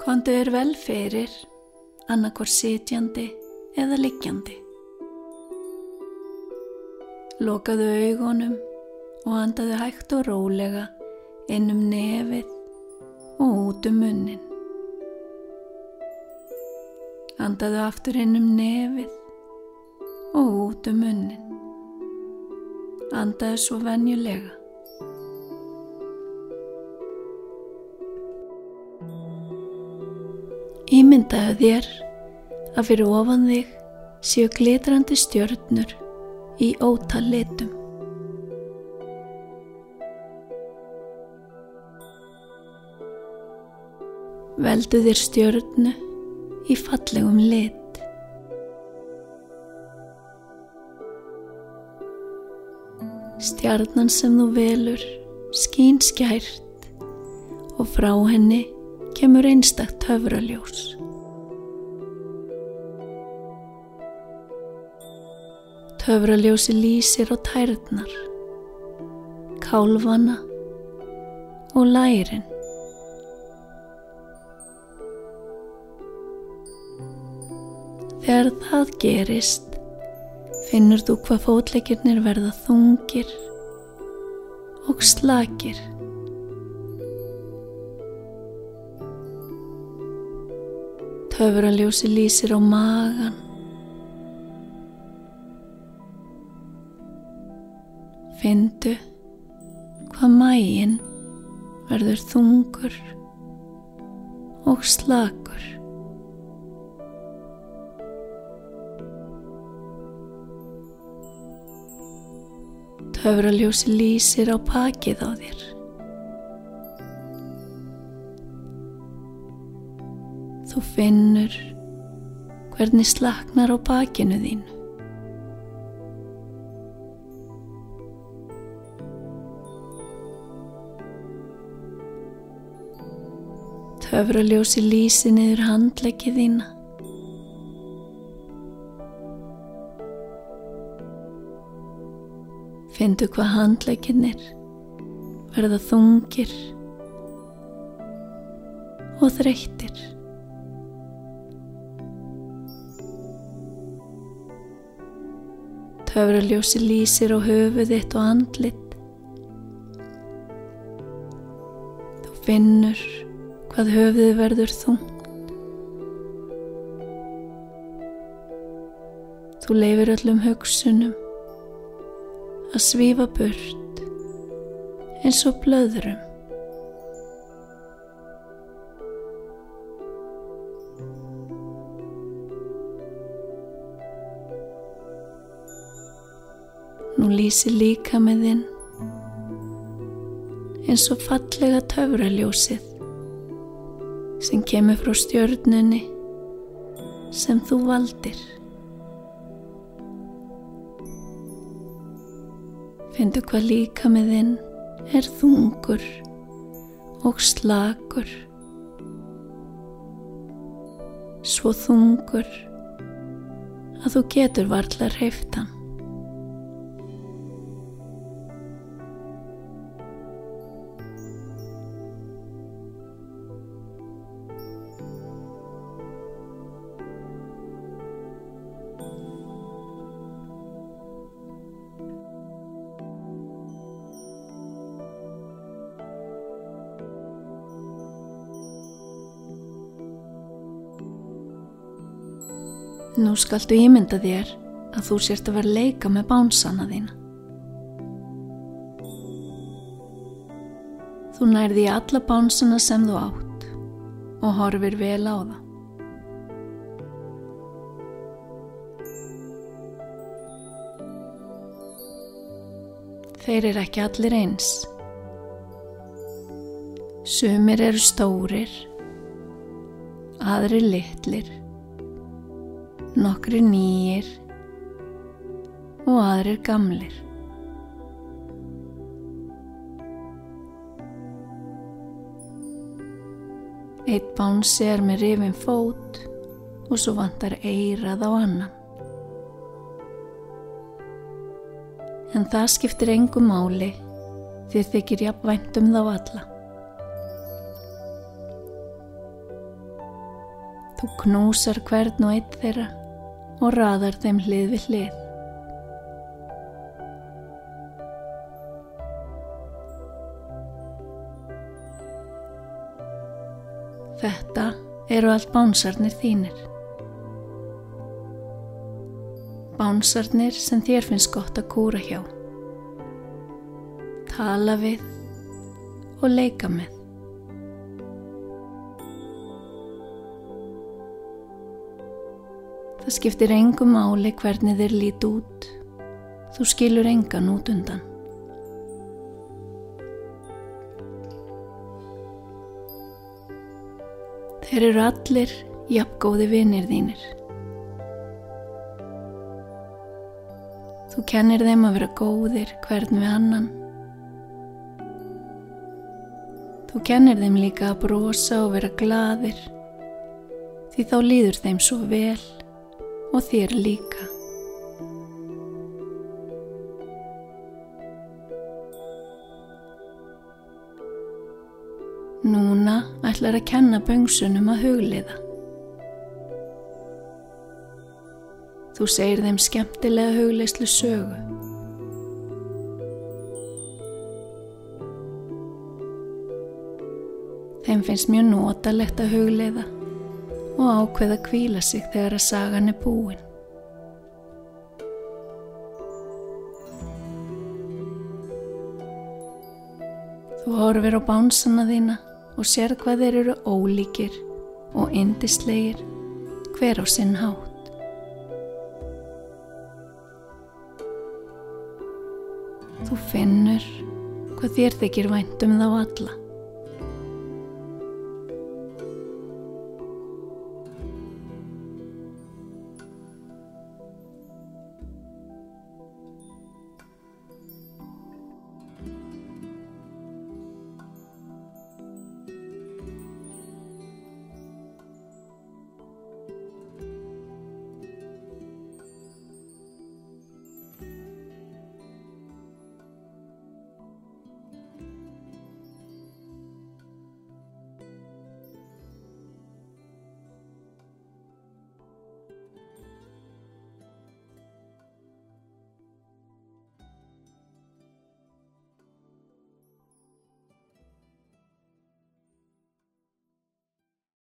Kondu er vel fyrir, annarkor sitjandi eða liggjandi. Lokaðu augunum og andaðu hægt og rólega inn um nefið og út um munnin. Andaðu aftur inn um nefið og út um munnin. Andaðu svo venjulega. Ímyndaðu þér að fyrir ofan þig séu glitrandi stjörnur í ótal litum. Veldu þér stjörnu í fallegum lit. Stjarnan sem þú velur skín skært og frá henni kemur einstakt höfraljós. Töfraljósi lýsir á tærnar, kálvana og lærin. Þegar það gerist, finnur þú hvað fótleikirnir verða þungir og slakir. Töfraljósi lýsir á magan, Findu hvað mægin verður þungur og slakur. Töfraljósi lýsir á pakið á þér. Þú finnur hvernig slaknar á bakinu þínu. Töfraljósi lýsi niður handlegið þína. Findu hvað handleginnir verða þungir og þreyttir. Töfraljósi lýsir á höfuð þitt og andlit. Þú finnur hvað höfuð verður þungt. Þú leifir öllum hugsunum að svífa burt eins og blöðrum. Nú lýsi líka með þinn eins og fallega töfraljósið sem kemur frá stjörnunni sem þú valdir. Findu hvað líka með þinn er þungur og slakur. Svo þungur að þú getur varla hreiftan. Nú skaltu ímynda þér að þú sért að vera leika með bánsana þína. Þú nærði í alla bánsana sem þú átt og horfir vel á það. Þeir eru ekki allir eins. Sumir eru stórir, aðri litlir nokkri nýjir og aðrir gamlir. Eitt bánsi er með rifin fót og svo vantar eirað á annan. En það skiptir engu máli þér þykir jafnvænt um þá alla. Þú knúsar hvern og eitt þeirra og raðar þeim hlið við hlið. Þetta eru allt bánsarnir þínir. Bánsarnir sem þér finnst gott að kúra hjá. Tala við og leika með. Það skiptir engum máli hvernig þeir lít út. Þú skilur engan út undan. Þeir eru allir jafngóði vinnir þínir. Þú kennir þeim að vera góðir hvern við annan. Þú kennir þeim líka að brosa og vera gladir því þá líður þeim svo vel og þér líka. Núna ætlar að kenna böngsunum að hugliða. Þú segir þeim skemmtilega hugleislu sögu. Þeim finnst mjög notalegt að hugliða og ákveða kvíla sig þegar að sagan er búin. Þú horfir á bánsana þína og sér hvað þeir eru ólíkir og indislegir hver á sinn hátt. Þú finnur hvað þér þykir vænt um þá alla.